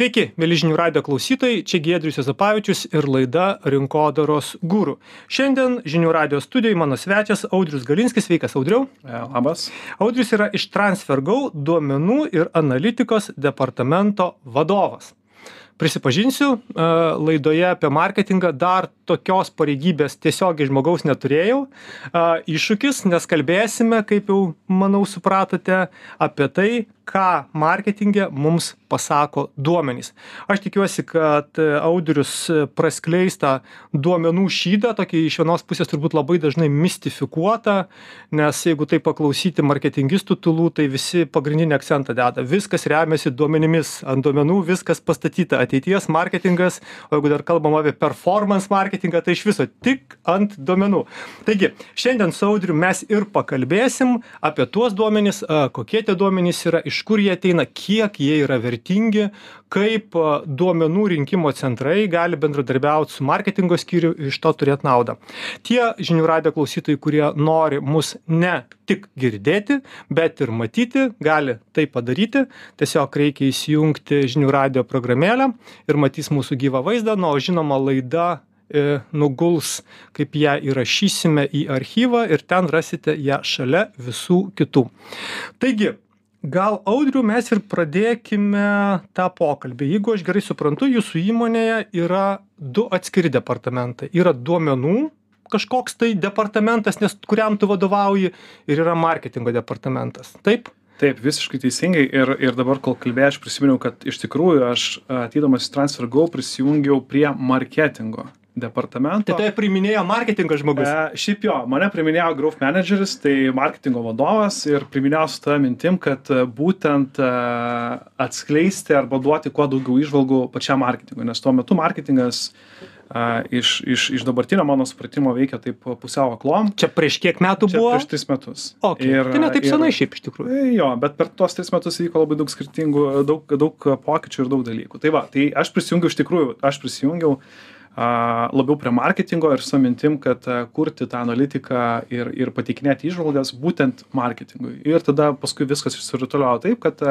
Sveiki, mėlyžinių radio klausytojai, čia Giedrius Jazapavičius ir laida Rinkodaros gūrų. Šiandien žinių radio studijoje mano svečias Audrius Galinskis, sveikas Audriu. E, labas. Audrius yra iš TransferGo duomenų ir analitikos departamento vadovas. Prisipažinsiu, e, laidoje apie marketingą dar tokios pareigybės tiesiogiai žmogaus neturėjau. E, iššūkis, nes kalbėsime, kaip jau manau supratote, apie tai, ką marketinge mums pasako duomenys. Aš tikiuosi, kad Audrius praskleis tą duomenų šydą, tokį iš vienos pusės turbūt labai dažnai mistifikuotą, nes jeigu tai paklausyti marketingistų tulų, tai visi pagrindinį akcentą deda. Viskas remiasi duomenimis, ant duomenų viskas pastatyta. Ateities marketingas, o jeigu dar kalbam apie performance marketingą, tai iš viso tik ant duomenų. Taigi, šiandien su Audriu mes ir pakalbėsim apie tuos duomenys, kokie tie duomenys yra, iš kur jie ateina, kiek jie yra vertingi, kaip duomenų rinkimo centrai gali bendradarbiauti su marketingo skyriu iš to turėti naudą. Tie žinių radio klausytojai, kurie nori mus ne tik girdėti, bet ir matyti, gali tai padaryti. Tiesiog reikia įsijungti žinių radio programėlę ir matys mūsų gyvą vaizdą, na, o žinoma, laida e, nuguls, kaip ją įrašysime į archyvą ir ten rasite ją šalia visų kitų. Taigi, gal audriau mes ir pradėkime tą pokalbį. Jeigu aš gerai suprantu jūsų įmonėje yra du atskiri departamentai. Yra duomenų kažkoks tai departamentas nes kuriam tu vadovauji ir yra marketingo departamentas. Taip? Taip, visiškai teisingai. Ir, ir dabar, kol kalbėjau, aš prisiminiau, kad iš tikrųjų aš ateidamas į TransferGo prisijungiau prie marketingo departamento. Tai tai priminėjo marketingo žmogus. E, šiaip jo, mane priminėjo growth manageris, tai marketingo vadovas ir priminėjo su tą mintim, kad e, būtent e, atskleisti arba duoti kuo daugiau išvalgų pačiam marketingui, nes tuo metu marketingas a, iš, iš, iš dabartinio mano supratimo veikia taip pusiau aklom. Čia prieš kiek metų Čia buvo? prieš tris metus. Okay. Ir, tai ne taip senai šiaip iš tikrųjų. E, Jo, bet per tuos tris metus įvyko labai daug skirtingų, daug, daug pokyčių ir daug dalykų. Tai va, tai aš prisijungiau iš tikrųjų, aš prisijungiau a, labiau prie marketingo ir su mintim, kad kurti tą analitiką ir, ir pateikinėti išvalgas būtent marketingui. Ir tada paskui viskas išsirutuliojo taip, kad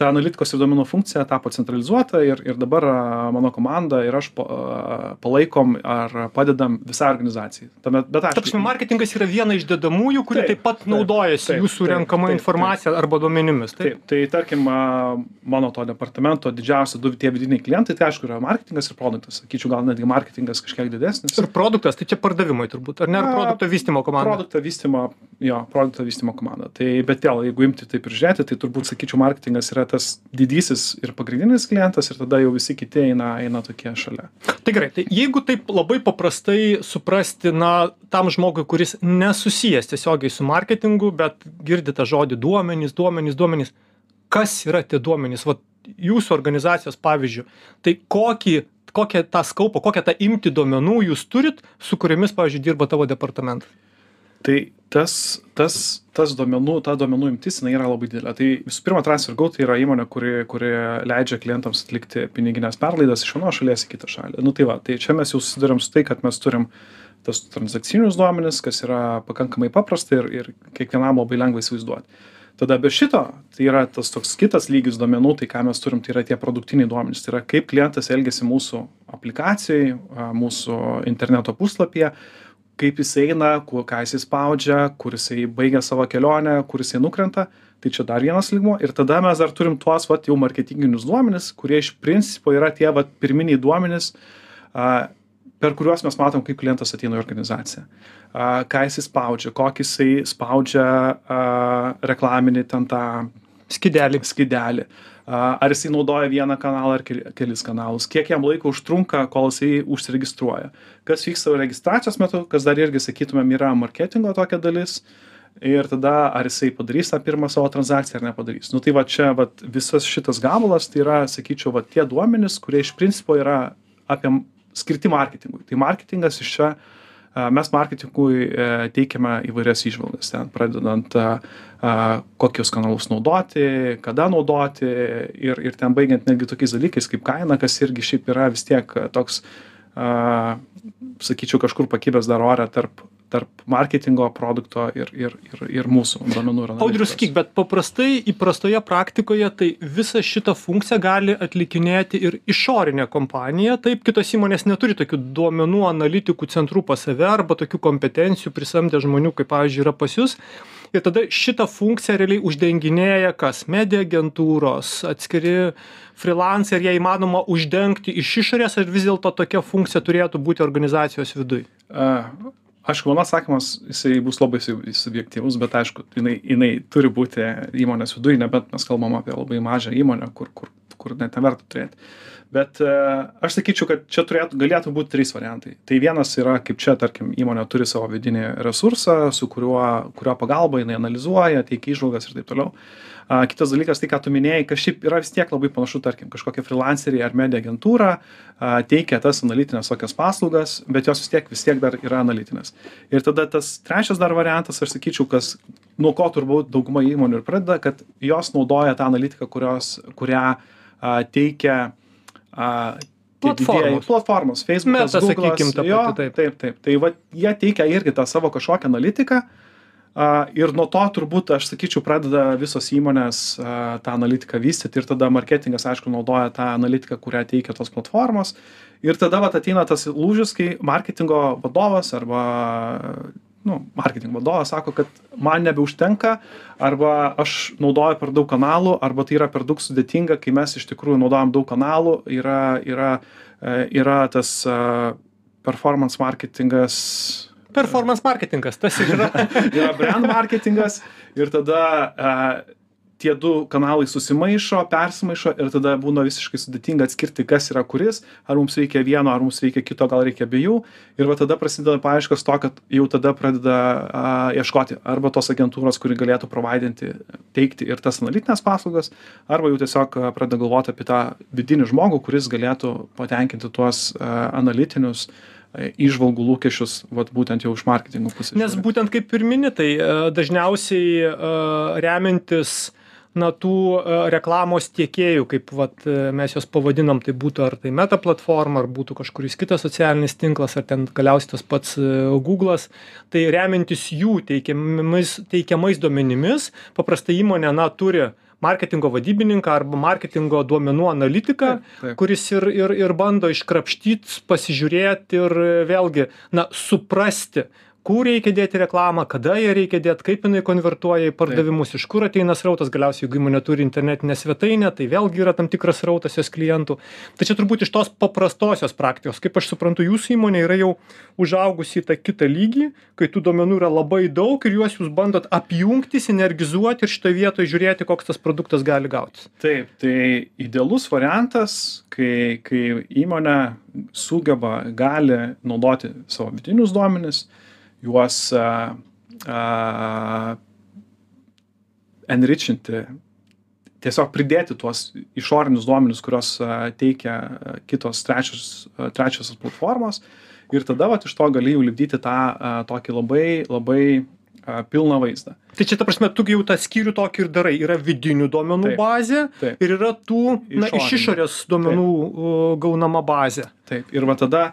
ta analitikos ir duomenų funkcija tapo centralizuota ir, ir dabar mano komanda ir aš pa, palaikom ar padedam visai organizacijai. Tame, bet aš. Tapsime, marketingas yra viena iš dedamųjų, kuri taip, Taip, taip pat taip, naudojasi taip, jūsų taip, renkama taip, informacija arba duomenimis. Taip. Taip, tai tarkim, mano to departamento didžiausi du tie vidiniai klientai, tai aišku, yra marketingas ir produktas. Sakyčiau, gal netgi marketingas kažkiek didesnis. Ir produktas, tai čia pardavimai turbūt, ar ne? Ar produkto vystimo komanda? Produkto vystimo, jo, produkto vystimo komanda. Tai, bet vėl, jeigu imti taip ir žiūrėti, tai turbūt, sakyčiau, marketingas yra tas didysis ir pagrindinis klientas ir tada jau visi kiti eina, eina tokie šalia. Tai gerai, tai jeigu taip labai paprastai suprasti, na, tam žmogui, kuris nesusijęs tiesiogiai su marketingu, bet girdi tą žodį duomenys, duomenys, duomenys, kas yra tie duomenys, va, jūsų organizacijos pavyzdžių, tai kokį, kokią tą skaupą, kokią tą imti duomenų jūs turit, su kuriamis, pavyzdžiui, dirba tavo departamentas. Tai tas, tas, tas duomenų, ta duomenų imtis, jinai yra labai didelė. Tai visų pirma, TransferGo tai yra įmonė, kuri, kuri leidžia klientams atlikti piniginės perlaidas iš vienos šalies į kitą šalį. Nu tai va, tai čia mes jau susidurėm su tai, kad mes turim tas transakcinius duomenis, kas yra pakankamai paprasta ir, ir kiekvienam labai lengva įsivaizduoti. Tada be šito, tai yra tas toks kitas lygis duomenų, tai ką mes turim, tai yra tie produktiniai duomenys. Tai yra kaip klientas elgesi mūsų aplikacijai, mūsų interneto puslapyje, kaip jis eina, kuo, ką jis spaudžia, kur jisai baigia savo kelionę, kur jisai nukrenta. Tai čia dar vienas lygmo. Ir tada mes dar turim tuos vat, jau marketinginius duomenis, kurie iš principo yra tie vat, pirminiai duomenis, a, per kuriuos mes matom, kaip klientas ateina į organizaciją. A, ką jisai spaudžia, kokį jisai spaudžia a, reklaminį ten tą Skidelį. skidelį. Ar jisai naudoja vieną kanalą ar keli- kelis kanalus, kiek jam laiko užtrunka, kol jisai užsiregistruoja. Kas vyksta registracijos metu, kas dar irgi, sakytumėm, yra marketingo tokia dalis. Ir tada, ar jisai padarys tą pirmą savo transakciją ar nepadarys. Nu tai va čia va, visas šitas gabalas, tai yra, sakyčiau, va tie duomenys, kurie iš principo yra apie skirti marketingui. Tai marketingas iš čia, mes marketingui e, teikiame įvairias išvalgas, ten pradedant kokius kanalus naudoti, kada naudoti ir, ir ten baigiant netgi tokiais dalykais kaip kaina, kas irgi šiaip yra vis tiek toks, sakyčiau, kažkur pakibęs dar ore tarp tarp marketingo produkto ir ir ir ir mūsų duomenų ir Audrius, sakyk, bet paprastai įprastoje praktikoje tai visą šitą funkciją gali atlikinėti ir išorinė kompanija. Taip, kitos įmonės neturi tokių duomenų analitikų centrų pas save arba tokių kompetencijų prisamdę žmonių, kaip pavyzdžiui yra pas jūs. Ir tada šitą funkciją realiai uždenginėja kas? Media agentūros, atskiri freelancai, ar ją įmanoma uždengti iš išorės, ar vis dėlto tokia funkcija turėtų būti organizacijos viduje? Aišku, mano atsakymas, jisai bus labai sub- subjektyvus, bet aišku, jinai, jinai turi būti įmonės viduje, nebent mes kalbam apie labai mažą įmonę, kur, kur, kur net neverta turėti. Bet e, aš sakyčiau, kad čia turėtų, galėtų būti trys variantai. Tai vienas yra, kaip čia, tarkim, įmonė turi savo vidinį resursą, su kuriuo, kurio pagalba jinai analizuoja, teikia išvalgas ir taip toliau. A, kitas dalykas, tai ką tu minėjai, kad šiaip yra vis tiek labai panašu, tarkim, kažkokia freelanceriai ar media agentūra a, teikia tas analitinės tokias paslaugas, bet jos vis tiek, vis tiek dar yra analitinės. Ir tada tas trečias dar variantas, aš sakyčiau, kas nuo ko turbūt dauguma įmonių ir pradeda, kad jos naudoja tą analitiką, kurios, kurią a, teikia a, Platformos. platformos, Facebook, Meta, Google. sakykim, ta pati, taip. taip, taip. Tai va, jie teikia irgi tą savo kažkokią analitiką. A, ir nuo to turbūt, aš sakyčiau, pradeda visos įmonės a, tą analitiką vystyti ir tada marketingas, aišku, naudoja tą analitiką, kurią teikia tos platformos. Ir tada vat, ateina tas lūžis, kai marketingo vadovas arba nu, marketingo vadovas sako, kad man nebeužtenka, arba aš naudoju per daug kanalų, arba tai yra per daug sudėtinga, kai mes iš tikrųjų naudojam daug kanalų, yra, yra, e, yra tas e, performance marketingas, Performance marketingas, tas ir yra. yra brand marketingas ir tada a, tie du kanalai susimaišo, persimaišo ir tada būna visiškai sudėtinga atskirti, kas yra kuris, ar mums reikia vieno, ar mums reikia kito, gal reikia abiejų. Ir va tada prasideda paaiškas to, kad jau tada pradeda a, ieškoti arba tos agentūros, kuri galėtų provaidinti, teikti ir tas analitinės paslaugas, arba jau tiesiog pradeda galvoti apie tą vidinį žmogų, kuris galėtų patenkinti tuos a, analitinius išvalgų lūkesčius, vat, būtent jau iš marketingo pusės. Nes būtent kaip ir mini, tai dažniausiai remiantis na tų e, reklamos tiekėjų, kaip vat, e, mes juos pavadinam, tai būtų ar tai meta platforma, ar būtų kažkuris kitas socialinis tinklas, ar ten galiausiai tas pats e, Google'as, tai remiantis jų teikiamais, teikiamais duomenimis, paprastai įmonė, na, turi marketingo vadybininką arba marketingo duomenų analitiką, kuris ir, ir, ir bando iškrapštyti, pasižiūrėti ir vėlgi, na, suprasti, kur reikia dėti reklamą, kada ją reikia dėti, kaip jinai konvertuoja į pardavimus, iš kur ateina srautas, galiausiai jeigu įmonė turi internetinę svetainę, tai vėlgi yra tam tikras srautas jos klientų. Tai čia turbūt iš tos paprastosios praktikos, kaip aš suprantu, jūsų įmonė yra jau užaugusi į tą kitą lygį, kai tų duomenų yra labai daug ir juos jūs bandot apjungti, sinergizuoti ir šitoje vietoje žiūrėti, koks tas produktas gali gautis. Taip, tai idealus variantas, kai, kai įmonė sugeba, gali naudoti savo vidinius duomenis, juos a, a, enričinti, tiesiog pridėti tuos išorinius duomenis, kurios a, teikia kitos trečios, trečiosios platformos ir tada vat, iš to gali jau lipdyti tą a, tokį labai, labai a, pilną vaizdą. Tai čia ta prasme, tu jau tą skyrių tokį ir darai. Yra vidinių duomenų Taip, bazė taip. ir yra tų, na, iš Išorinių. išorės duomenų uh, gaunama bazė. Taip, ir va tada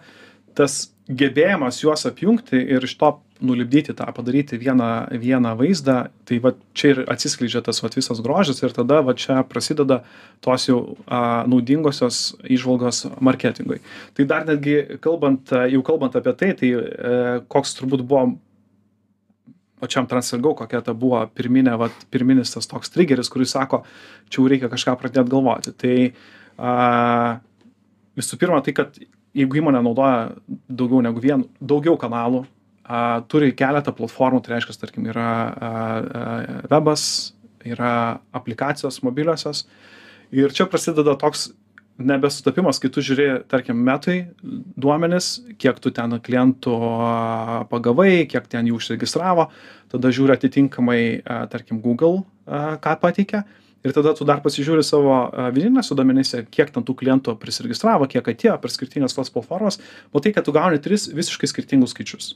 tas gebėjimas juos apjungti ir iš to nulipdyti tą, padaryti vieną, vieną vaizdą, tai va čia ir atsiskleidžia tas va visas grožis ir tada va čia prasideda tos jau a, naudingosios išvalgos marketingui. Tai dar netgi kalbant, jau kalbant apie tai, tai e, koks turbūt buvo pačiam transfergau, kokia ta buvo pirminė, vat, pirminis tas toks triggeris, kuris sako, čia jau reikia kažką pradėti galvoti. Tai a, visų pirma, tai kad jeigu įmonė naudoja daugiau negu vien, daugiau kanalų, a, turi keletą platformų, tai reiškia, tarkim, yra a, a, webas, yra aplikacijos mobiliosios. Ir čia prasideda toks nebesutapimas, kai tu žiūri, tarkim, metai duomenis, kiek tu ten klientų pagavai, kiek ten jų užregistravo, tada žiūri atitinkamai, tarkim, Google, ką pateikia. Ir tada tu dar pasižiūri savo a, vidinėse duomenyse, kiek ten tų klientų prisiregistravo, kiek atėjo per skirtingas tos platformas, matai, kad tu gauni tris visiškai skirtingus skaičius.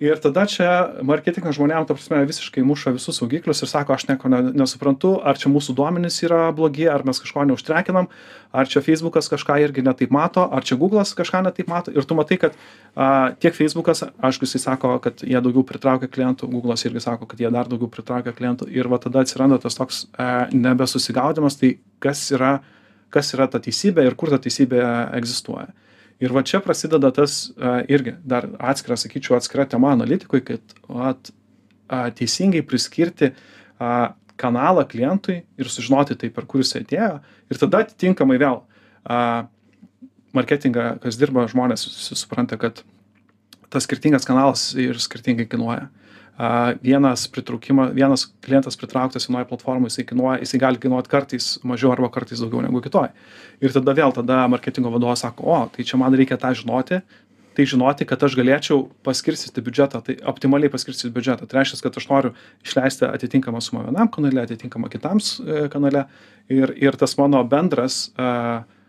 Ir tada čia marketingo žmonėm ta prasme visiškai muša visus saugiklius ir sako aš nieko ne nesuprantu ar čia mūsų duomenys yra blogi ar mes kažko neužtrekinam ar čia feisbukas kažką irgi ne taip mato ar čia guglas kažką ne taip mato. Ir tu matai kad a tiek feisbukas aišku jisai sako kad jie daugiau pritraukia klientų guglas irgi sako kad jie dar daugiau pritraukia klientų. Ir va tada atsiranda tas toks a nebesusigaudymas tai kas yra kas yra ta teisybė ir kur ta teisybė egzistuoja ir va čia prasideda tas irgi dar atskira, sakyčiau, atskira tema analitikui, kad at, a, teisingai priskirti a, kanalą klientui ir sužinoti tai, per kur jis atėjo. Ir tada atitinkamai vėl a, marketingą, kas dirba žmonės, supranta, kad tas skirtingas kanalas ir skirtingai kainuoja a vienas pritraukima vienas klientas pritrauktas vienoj platformoj jisai kainuoja jisai gali kainuot kartais mažiau arba kartais daugiau negu kitoj. Ir tada vėl tada marketingo vadovas sako o tai čia man reikia tą žinoti. Tai žinoti kad aš galėčiau paskirstyti biudžetą tai optimaliai paskirstyti biudžetą. Tai reiškias kad aš noriu išleisti atitinkamą sumą vienam kanale atitinkamą kitam e, kanale. Ir ir tas mano bendras a E,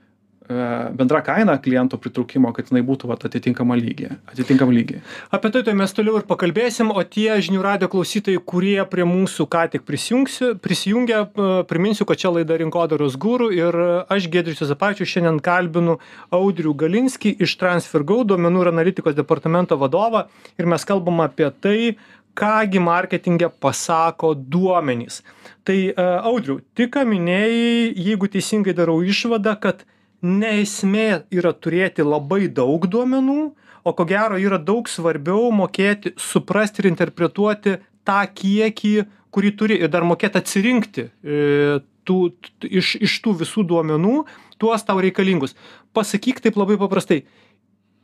bendra kaina kliento pritraukimo, kad jinai būtų vat, atitinkama lygiai. Atitinkam lygiai. Apie tai tai mes toliau ir pakalbėsim, o tie žinių radio klausytojai, kurie prie mūsų ką tik prisijungia, e, priminsiu, kad čia laida Rinkodaros gūrų ir aš Gedrius Zapačius šiandien kalbinu Audrių Galinskį iš TransferGo duomenų ir analitikos departamento vadovą ir mes kalbam apie tai, kągi marketinge pasako duomenys. Tai uh, Audriu, tik minėjai, jeigu teisingai darau išvadą, kad ne esmė yra turėti labai daug duomenų, o ko gero yra daug svarbiau mokėti suprasti ir interpretuoti tą kiekį, kurį turi ir dar mokėti atsirinkti e, tų, iš, iš tų visų duomenų tuos tau reikalingus. Pasakyk taip labai paprastai,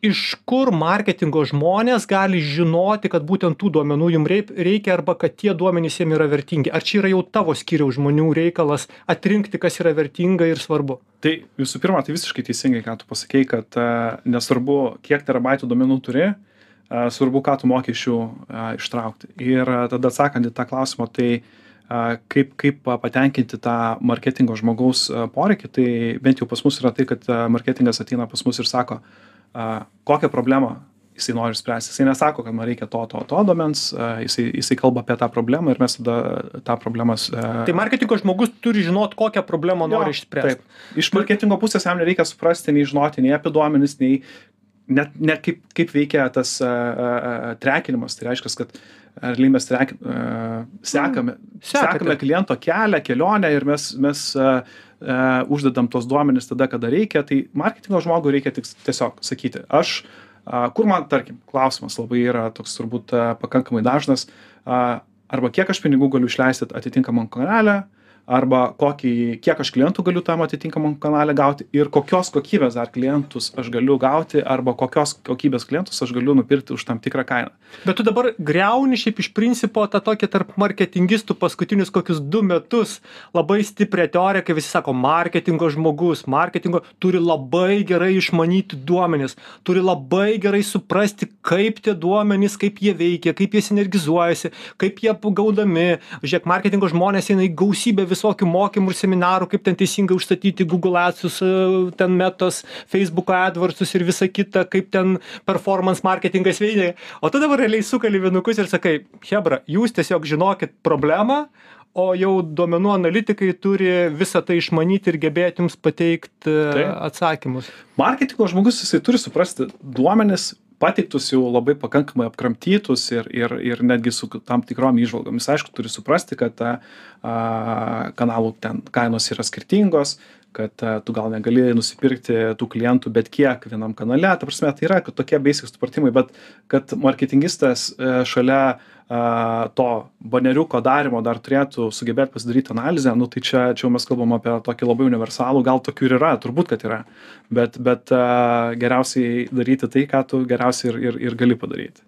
iš kur marketingo žmonės gali žinoti kad būtent tų duomenų jum reik reikia arba kad tie duomenys jiem yra vertingi? Ar čia yra jau tavo skyriaus žmonių reikalas atrinkti kas yra vertinga ir svarbu? Tai visų pirma tai visiškai teisingai ką tu pasakei kad e, nesvarbu kiek terabaitų duomenų turi e, svarbu ką tu jų a, ištraukti. Ir tada atsakant į tą klausimą tai kaip kaip patenkinti tą marketingo žmogaus poreikį tai bent jau pas mus yra tai kad marketingas ateina pas mus ir sako a, kokią problemą jisai nori spręsti. Jisai nesako, kad man reikia to, to, to domens, jisai, jisai kalba apie tą problemą ir mes tada tą problemą. Tai marketingo žmogus turi žinoti, kokią problemą jo, nori išspręsti. Taip. Iš marketingo pusės jam nereikia suprasti, nei žinoti, nei apie duomenis, nei net, net kaip, kaip veikia tas uh, uh, trekinimas. Tai reiškia, kad realiai mes trek, uh, sekame, mm, sekame kliento kelią, kelionę ir mes, mes uh, uh, uždedam tos duomenis tada, kada reikia, tai marketingo žmogui reikia tik tiesiog sakyti, aš, kur man, tarkim, klausimas labai yra toks turbūt pakankamai dažnas, arba kiek aš pinigų galiu išleisti atitinkamam kanalę, arba kokį kiek aš klientų galiu tam atitinkamam kanale gauti ir kokios kokybės dar klientus aš galiu gauti arba kokios kokybės klientus aš galiu nupirkti už tam tikrą kainą. Bet tu dabar greuni šiaip iš principo tą tokį tarp marketingistų paskutinius kokius du metus labai stiprią teoriją, kai visi sako, marketingo žmogus, marketingo turi labai gerai išmanyti duomenis, turi labai gerai suprasti, kaip tie duomenys, kaip jie veikia, kaip jie sinergizuojasi, kaip jie gaudami. Žiūrėk, marketingo žmonės eina į gausybę visų visokių mokymų ir seminarų, kaip ten teisingai užstatyti Google Adsus, e, ten metos, Facebook AdWordsus ir visa kita, kaip ten performance marketingas veikia. O tu dabar realiai sukali vienukus ir sakai, Hebra, jūs tiesiog žinokit problemą, o jau duomenų analitikai turi visą tai išmanyti ir gebėti jums pateikti e, atsakymus. Marketingo žmogus jisai turi suprasti duomenis pateiktus jau labai pakankamai apkramtytus ir ir ir netgi su tam tikrom įžvalgomis aišku turi suprasti kad a kanalų ten kainos yra skirtingos kad tu gal negali nusipirkti tų klientų bet kiek vienam kanale. Ta prasme tai yra tokie basic supratimai bet kad marketingistas e, šalia a, to baneriuko darymo dar turėtų sugebėt pasidaryt analizę, nu tai čia, čia jau mes kalbam apie tokį labai universalų, gal tokių ir yra, turbūt, kad yra, bet, bet a, geriausiai daryti tai, ką tu geriausiai ir, ir, ir gali padaryti.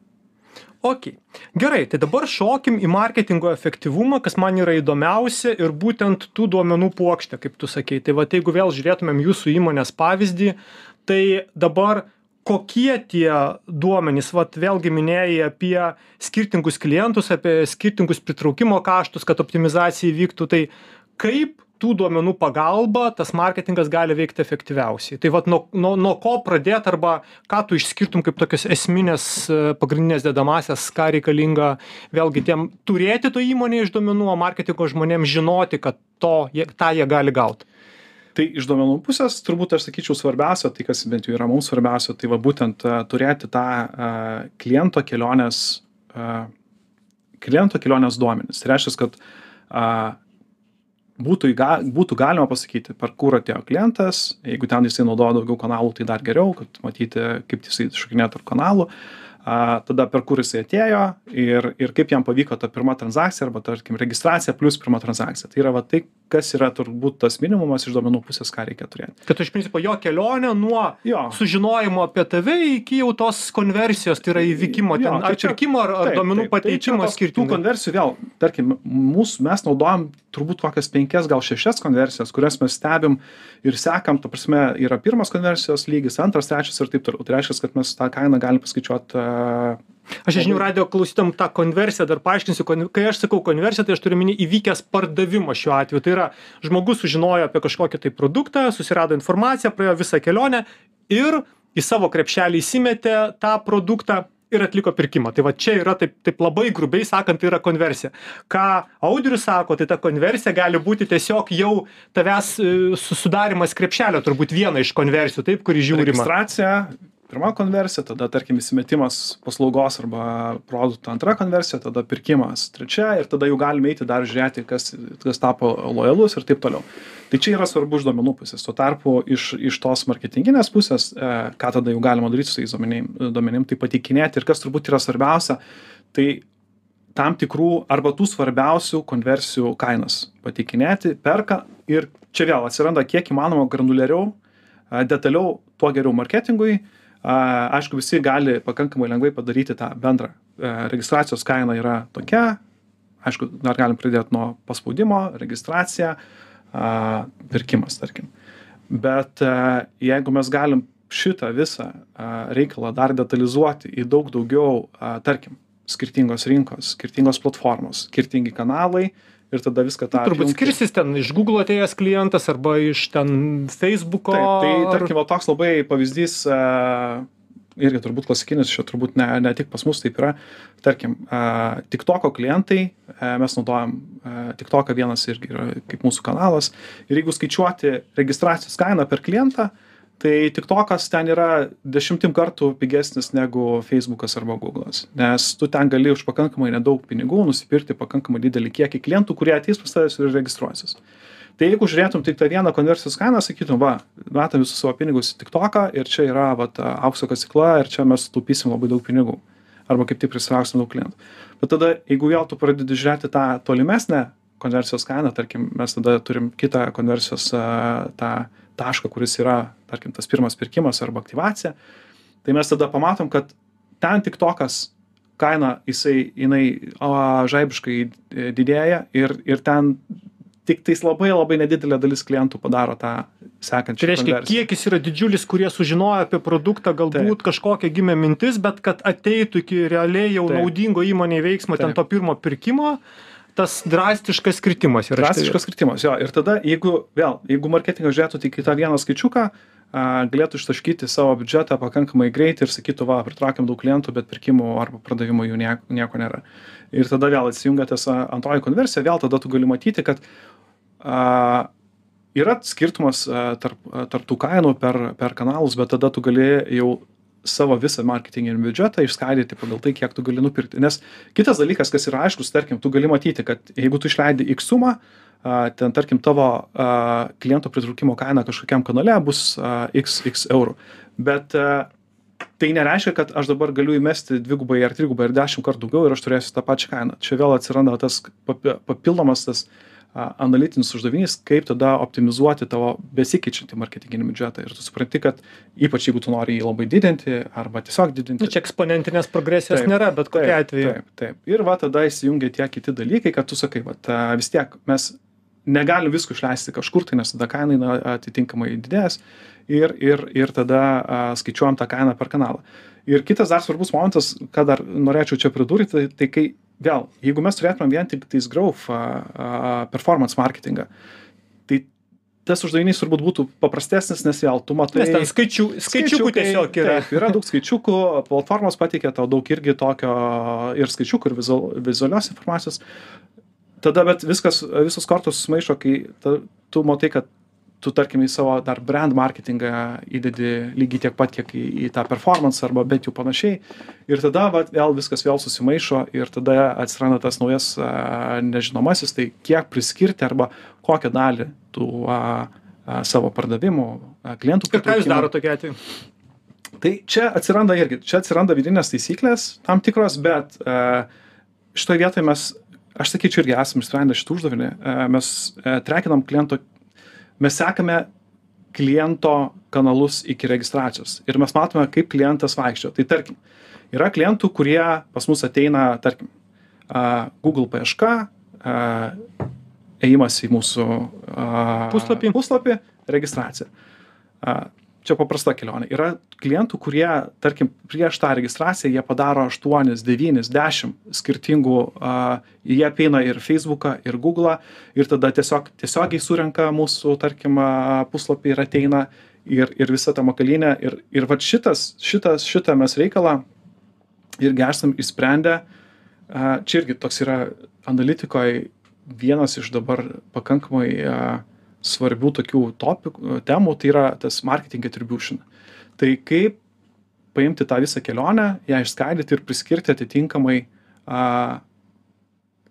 Ok, gerai, tai dabar šokim į marketingo efektyvumą, kas man yra įdomiausia ir būtent tų duomenų puokštė, kaip tu sakei. Tai va, jeigu vėl žiūrėtumėm jūsų įmonės pavyzdį, tai dabar kokie tie duomenys? Vat vėlgi minėjai apie skirtingus klientus apie skirtingus pritraukimo kaštus kad optimizacija įvyktų. Tai kaip tų duomenų pagalba tas marketingas gali veikti efektyviausiai? Tai vat nuo nuo nuo ko pradėt arba ką tu išskirtum kaip tokias esmines pagrindines dedamąsias ką reikalinga vėlgi tiem turėti toj įmonėj iš duomenų o marketingo žmonėm žinoti kad to jie tą jie gali gaut tai iš duomenų pusės turbūt aš sakyčiau svarbiausia tai kas bent jau yra mums svarbiausia tai va būtent a, turėti tą a, kliento kelionės a, kliento kelionės duomenis tai reiškias kad a, būtų, įga, būtų galima pasakyti, per kur atėjo klientas, jeigu ten jisai naudoja daugiau kanalų, tai dar geriau, kad matyti, kaip jisai šokinėja tarp kanalų. A, tada per kur jisai atėjo ir, ir kaip jam pavyko ta pirma transakcija arba, tarkim, registracija plus pirma transakcija. Tai yra va tai, kas yra turbūt tas minimumas iš duomenų pusės, ką reikia turėti. kad iš principo jo kelionė nuo Jo. sužinojimo apie tave iki jau tos konversijos tai yra įvykimo Jo, ten tai ar pirkimo ar, ar Taip, duomenų. Tai pateikimo tos- Tų skirtingų konversijų vėl, tarkim, mūsų, mes naudojam turbūt kokias penkias, gal šešias konversijas, kurias mes stebim ir sekam, ta prasme, yra pirmas konversijos lygis, antras, trečias ir taip toliau. Tai reiškia, kad mes tą kainą galim paskaičiuoti. Uh, aš žinių radio klausytam tą konversiją dar paaiškinsiu kai aš sakau konversija tai aš turiu omeny įvykęs pardavimas šiuo atveju. Tai yra žmogus sužinojo apie kažkokį tai produktą susirado informaciją praėjo visą kelionę ir į savo krepšelį įsimetė tą produktą ir atliko pirkimą. Tai va čia yra taip taip labai grubiai sakant tai yra konversija. Ką audrius sako tai ta konversija gali būti tiesiog jau tavęs e, su sudarymas krepšelio turbūt viena iš konversijų taip kuri žiūrima. Registracija, pirma konversija, tada, tarkim, įsimetimas paslaugos arba produkto antra konversija, tada pirkimas trečia ir tada jau galime eiti dar žiūrėti, kas, kas tapo lojalus ir taip toliau. Tai čia yra svarbu iš duomenų pusės. Tuo tarpu iš, iš tos marketinginės pusės, e, ką tada jau galima daryti su tais duomenim, duomenim, tai pateikinėti ir kas turbūt yra svarbiausia, tai tam tikrų arba tų svarbiausių konversijų kainas pateikinėti, perka ir čia vėl atsiranda kiek įmanoma granuliariau, a, detaliau, tuo geriau marketingui. Aišku, visi gali pakankamai lengvai padaryti tą bendrą. E, Registracijos kaina yra tokia, aišku, dar galim pradėti nuo paspaudimo, registracija, pirkimas, tarkim. Bet a, jeigu mes galim šitą visą reikalą dar detalizuoti į daug daugiau, tarkim, skirtingos rinkos, skirtingos platformos, skirtingi kanalai ir tada viską tą. turbūt apjungti. skirsis ten iš google atėjęs klientas arba iš ten feisbuko Taip, tai ar- tarkim, toks labai pavyzdys, a, irgi turbūt klasikinis, čia turbūt ne, ne tik pas mus taip yra, tarkim, a, TikToko klientai, a, mes naudojam TikToką vienas irgi yra kaip mūsų kanalas ir jeigu skaičiuoti registracijos kainą per klientą, tai TikTokas ten yra dešimtim kartų pigesnis negu Facebookas arba Google'as, nes tu ten gali už pakankamai nedaug pinigų nusipirkti pakankamai didelį kiekį klientų, kurie ateis pas tavęs ir registruosis. Tai jeigu žiūrėtum tik tą vieną konversijos kainą, sakytum, va, metam visus savo pinigus į TikToką ir čia yra va, ta aukso kasykla ir čia mes taupysim labai daug pinigų. Arba kaip tik prisitrauksim daug klientų. Bet tada, jeigu vėl tu pradedi žiūrėti tą tolimesnę konversijos kainą, tarkim, mes tada turim kitą konversijos tą tašką, kuris yra, tarkim, tas pirmas pirkimas arba aktyvacija, tai mes tada pamatom, kad ten TikTokas kaina, jisai, jinai o, žaibiškai didėja ir, ir ten tik tais labai labai nedidelė dalis klientų padaro tą sekančią. Tai reiškia, konversiją. kiekis yra didžiulis, kurie sužinojo apie produktą, galbūt kažkokia gimė mintis, bet kad ateitų iki realiai jau Taip. naudingo įmonėje veiksmo, ten Taip. to pirmo pirkimo, tas drastiškas kritimas yra. Drastiškas kritimas, jo. Ir tada, jeigu vėl, jeigu marketingas žiūrėtų tik į tą vieną skaičiuką, galėtų ištaškyti savo biudžetą pakankamai greitai ir sakytų, va, pritraukiam daug klientų, bet pirkimų arba pardavimų jų nieko, nieko nėra. Ir tada vėl atsijungia tas antroji konversija, vėl tada tu gali matyti, kad a, yra skirtumas tarp, tarp tų kainų per, per kanalus, bet tada tu gali jau savo visą marketinginį biudžetą išskaidyti pagal tai, kiek tu gali nupirkti. Nes kitas dalykas, kas yra aiškus, tarkim, tu gali matyti, kad jeigu tu išleidi X sumą, ten, tarkim, tavo kliento pritraukimo kaina kažkokiam kanale bus X, X eurų. Bet tai nereiškia, kad aš dabar galiu įmesti dvigubai ar trigubai ar dešimt kartų daugiau ir aš turėsiu tą pačią kainą. Čia vėl atsiranda tas papi- papildomas tas a, analitinis uždavinys, kaip tada optimizuoti tavo besikeičiantį marketinginį biudžetą. Ir tu supranti, kad ypač jeigu tu nori jį labai didinti arba tiesiog didinti. Nu, čia eksponentinės progresijos Taip, nėra, bet kokiu Taip, atveju. Taip, taip. Ir va tada įsijungia tie kiti dalykai, kad tu sakai, va, vis tiek mes negalim visko išleisti kažkur, tai nes tada kaina eina atitinkamai didės ir, ir, ir tada a, skaičiuojam tą kainą per kanalą. Ir kitas dar svarbus momentas, ką dar norėčiau čia pridurti, tai, tai kai vėl, jeigu mes turėtumėm vien tik tais growth a, performance marketingą, tai tas uždavinys turbūt būtų paprastesnis, nes vėl tu matai. Nes ten skaičių, skaičiukų tiesiog yra. Taip, yra daug skaičiukų, platformos pateikia tau daug irgi tokio ir skaičiukų, ir vizual, vizualios informacijos. Tada, bet viskas, visos kortos sumaišo, kai ta, tu matai, kad tu tarkim į savo dar brand marketingą įdedi lygiai tiek pat, kiek į, į tą performance arba bent jau panašiai. Ir tada va, vėl viskas vėl susimaišo ir tada atsiranda tas naujas a, nežinomasis, tai kiek priskirti arba kokią dalį tų a, a, savo pardavimų a, klientų. Ir ką jūs darote tokia atveju? Tai čia atsiranda irgi, čia atsiranda vidinės taisyklės tam tikros, bet šitoje vietoje mes, aš sakyčiau, irgi esame išsprendę šitą uždavinį. Mes trekinam kliento mes sekame kliento kanalus iki registracijos ir mes matome, kaip klientas vaikščio. Tai tarkim, yra klientų, kurie pas mus ateina, tarkim, Google paieška, ėjimas į mūsų puslapį, puslapį registracija čia paprasta kelionė. Yra klientų kurie tarkim prieš tą registraciją jie padaro aštuonis devynis dešim skirtingų a jie apeina ir feisbuką ir guglą ir tada tiesiog tiesiogiai surenka mūsų tarkim puslapį ir ateina ir ir visa ta makalynė. Ir ir vat šitas šitas šitą mes reikalą irgi esam išsprendę. A čia irgi toks yra analitikoj vienas iš dabar pakankamai a svarbių tokių topikų, temų, tai yra tas marketing attribution. Tai kaip paimti tą visą kelionę, ją išskaidyti ir priskirti atitinkamai,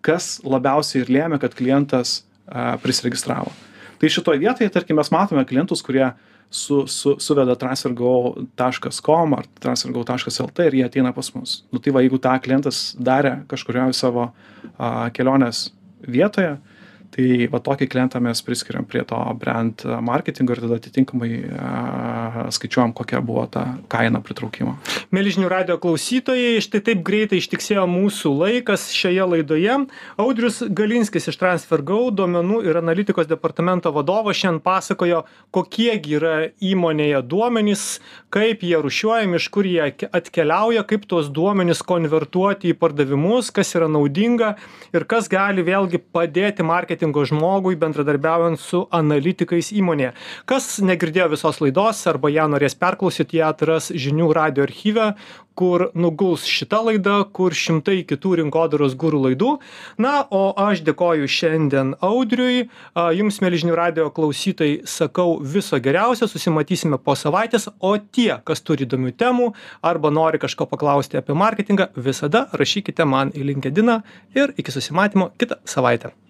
kas labiausiai ir lėmė, kad klientas prisiregistravo. Tai šitoje vietoje, tarkim, mes matome klientus, kurie su, su, suveda transfergo.com ar transfergo.lt ir jie ateina pas mus. Nu, tai va, jeigu tą klientas darė kažkurioje savo a, kelionės vietoje, tai va tokį klientą mes priskiriam prie to brand marketingo ir tada atitinkamai skaičiuojam, kokia buvo ta kaina pritraukimo. Mėlyžinių radio klausytojai, štai taip greitai ištiksėjo mūsų laikas šioje laidoje. Audrius Galinskis iš TransferGo duomenų ir analitikos departamento vadovas šiandien pasakojo, kokie yra įmonėje duomenys, kaip jie rušiuojami, iš kur jie atkeliauja, kaip tuos duomenys konvertuoti į pardavimus, kas yra naudinga ir kas gali vėlgi padėti marketingui marketingo žmogui bendradarbiaujant su analitikais įmonėje. Kas negirdėjo visos laidos arba ją norės perklausyti, ją atras žinių radio archyve, kur nuguls šita laida, kur šimtai kitų rinkodaros gurų laidų. Na, o aš dėkoju šiandien Audriui, jums, mėlyžinių radio klausytojai, sakau viso geriausio, susimatysime po savaitės, o tie, kas turi įdomių temų arba nori kažko paklausti apie marketingą, visada rašykite man į LinkedIn ir iki susimatymo kitą savaitę.